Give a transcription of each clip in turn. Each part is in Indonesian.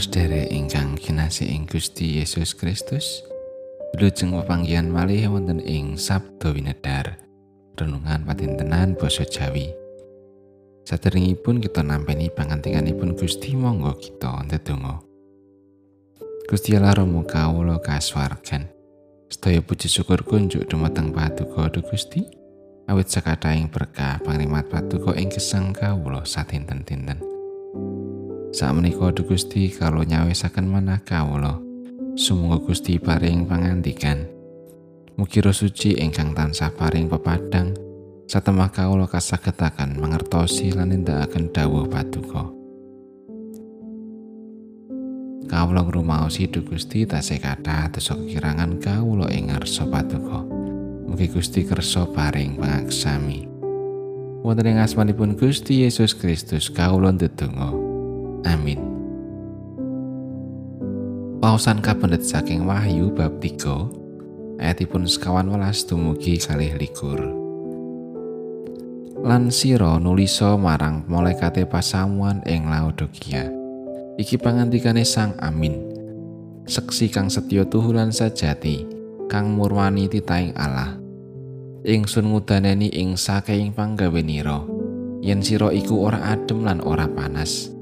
Sedherek ingkang kinasih ing Gusti Yesus Kristus, wilujeng pepanggihan malih wonten ing Sabda Winedar, renungan patintenan basa Jawi. Saderengipun kita nampeni pangantikanipun Gusti monggo kita ndedonga. Gusti Allah Rama kawula kasuwargan. Sedaya puji syukur kunjuk dumateng Paduka Gusti. Awit sakataing berkah pangrimat Paduka ing gesang kawula satinten-tinten. Sakmenika Duh Gusti kalau nyawisaken manah kawula. Sumangga Gusti paring pangandikan. Mugi suci ingkang tansah paring pepadang satemah kawula kasagetaken mangertosi lan nindakaken dawuh Paduka. Kawula ngrumaosi Duh Gusti tasih kathah dosa kekirangan ing ngarsa Paduka. Mugi Gusti kersa paring pangaksami. Wonten ing asmanipun Gusti Yesus Kristus kawula ndedonga. Pausan kapendet saking Wahyu bab 3 ayatipun sekawan welas dumugi kalih likur. Lan siro nuliso marang malaikate pasamuan ing Laodikia. Iki pangantikane Sang Amin. Seksi kang setya tuhulan sajati, kang murwani titaing Allah. Ingsun ngudaneni ing saking panggawenira, yen sira iku ora adem lan ora panas.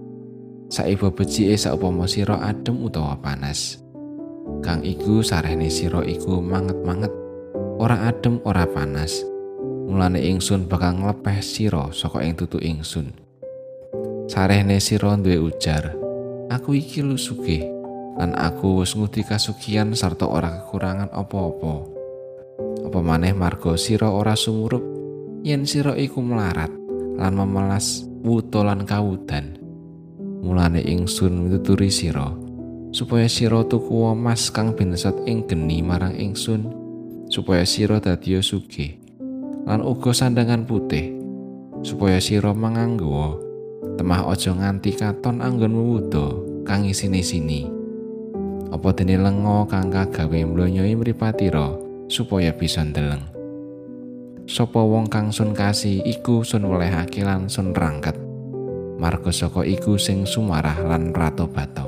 Saiba becike saupama sira adem utawa panas. Kang iku sarehne sira iku manget-manget, ora adem ora panas. Mulane ingsun bakal nglepeh sira saka ing tutu ingsun. Sarehne sira duwe ujar, aku iki lu sugih lan aku wis ngudi kasugian sarta ora kekurangan apa-apa. Apa maneh marga sira ora sumurup yen sira iku melarat lan memelas wuto lan kawudan. Mulane ingsun mituturi sira supaya sira tuku emas kang binesat ing geni marang ingsun supaya sira dadi sugih lan uga sandangan putih supaya sira manganggo temah aja nganti katon anggonmu wudo kang isine sini. Apa dene lengo kang kagawe mlonyoi mripatira supaya bisa ndeleng? Sapa wong kang sun kasih iku sun welehake lan sun rangket marga saka iku sing sumarah lan rato bato.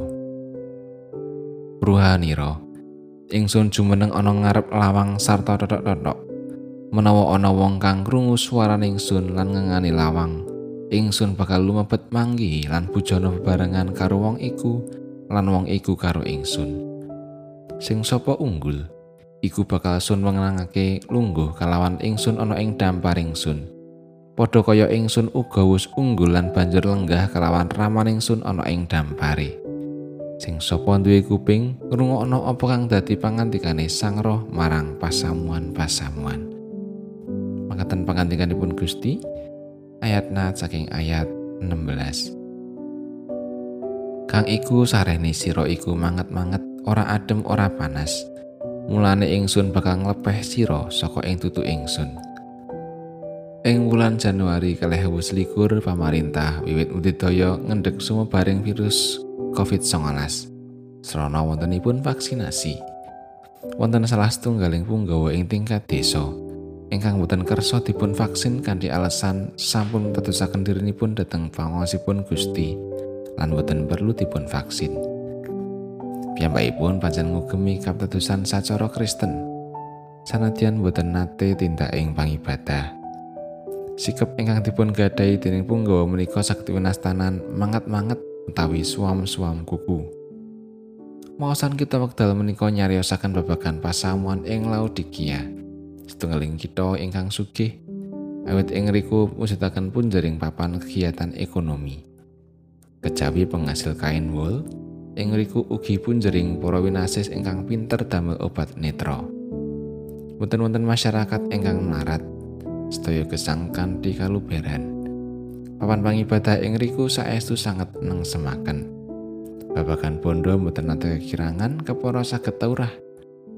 Ingsun jumeneng ana ngarep lawang sarta totok-totok. Menawa ana wong kang krungu swaraning ingsun lan ngengani lawang, ingsun bakal lumebet manggi lan bujana bebarengan karo wong iku lan wong iku karo ingsun. Sing sapa unggul, iku bakal sun mengenangake lungguh kalawan ingsun ana ing dampar ingsun. Padha kaya ingsun uga wis unggul lan banjur lenggah kelawan ramaning sun ana ing dampare. Sing sapa duwe kuping ngrungokno apa kang dadi pangantikane Sang Roh marang pasamuan-pasamuan. Mangkaten pangantikanipun Gusti ayat nat saking ayat 16. Kang iku sarehne sira iku manget-manget ora adem ora panas. Mulane ingsun bakal nglepeh sira saka ing tutu ingsun. Ing wulan Januari kalih likur pamarintah wiwit mudidaya ngendhek sumebaring virus COVID-19. Srana wontenipun vaksinasi. Wonten salah setunggaling punggawa ing tingkat desa ingkang boten kersa dipun vaksin kanthi alasan sampun tetusaken dirinipun dhateng pangosipun Gusti lan boten perlu dipun vaksin. Piyambakipun pancen ngugemi kaptetusan sacara Kristen. Sanadyan boten nate tindak ing pangibadah. Sikap ingkang dipun gadai dening punggawa menika sakti wenastanan mangat-mangat utawi suam-suam kuku. Maosan kita wekdal menika nyariosaken babagan pasamuan ing Laodikia. Setunggaling kita ingkang sugih awit ing riku musitaken punjering papan kegiatan ekonomi. Kejawi penghasil kain wool, ing riku ugi punjering para winasis ingkang pinter damel obat netra. Wonten-wonten masyarakat ingkang melarat sedaya gesang kanthi kaluberan. Papan pangibadah ing riku saestu sangat neng semaken. Babagan bondo mboten nate kekirangan kepara saged taurah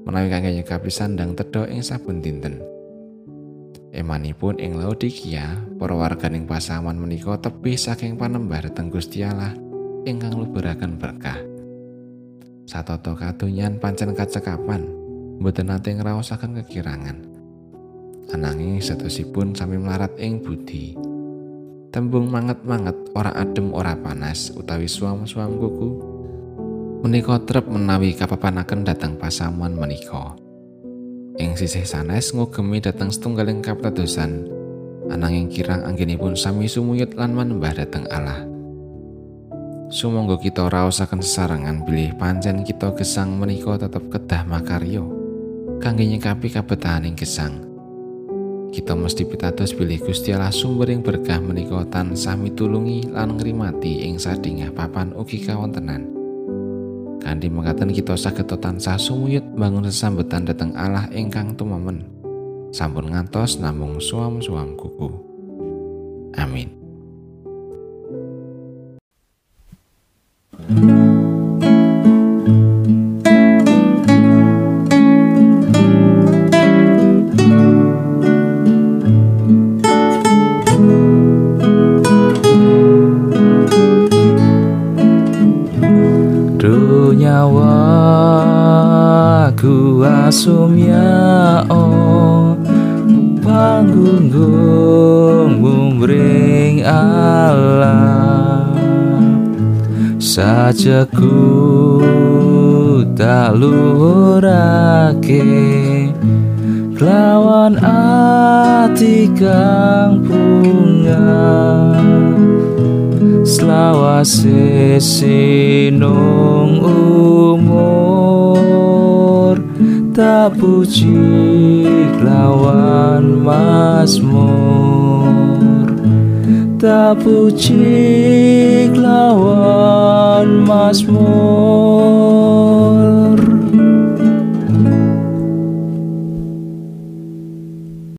menawi kangge nyekapi sandang tedha ing sabun dinten. Emanipun ing Laodikia, para warganing pasaman menika tebih saking panembar teng Gusti Allah ingkang luburaken berkah. Satoto kadonyan pancen kacekapan, mboten nate ngraosaken kekirangan. Ananging satosipun sami melarat ing budi. Tembung manget-manget ora adem ora panas utawi suam-suam kuku menika trep menawi kapapanaken dhateng pasamuan menika. Ing sisih sanes ngugemi dhateng setunggaling kapitadosan, ananging kirang anggenipun sami sumuyut lan manembah dhateng Allah. Sumangga kita raosaken sesarengan bilih pancen kita gesang menika tetep kedah makaryo kangge nyikapi kabetahaning gesang. Kita mesti pitados bilih Gusti Allah sumbering berkah menika tansah mitulungi lan ngrimati ing sadingah papan ugi kawontenan. Kanthi mengatakan kita saged tansah sumuyut bangun sesambetan dhateng Allah ingkang tumemen. Sampun ngantos namung suam-suam kuku. Amin. Nyawaku asumya o panggung mumring Allah sajaku tak luhurake. Lawan ati kang pungan selawase sinung umur tak puji lawan masmur tak puji lawan masmur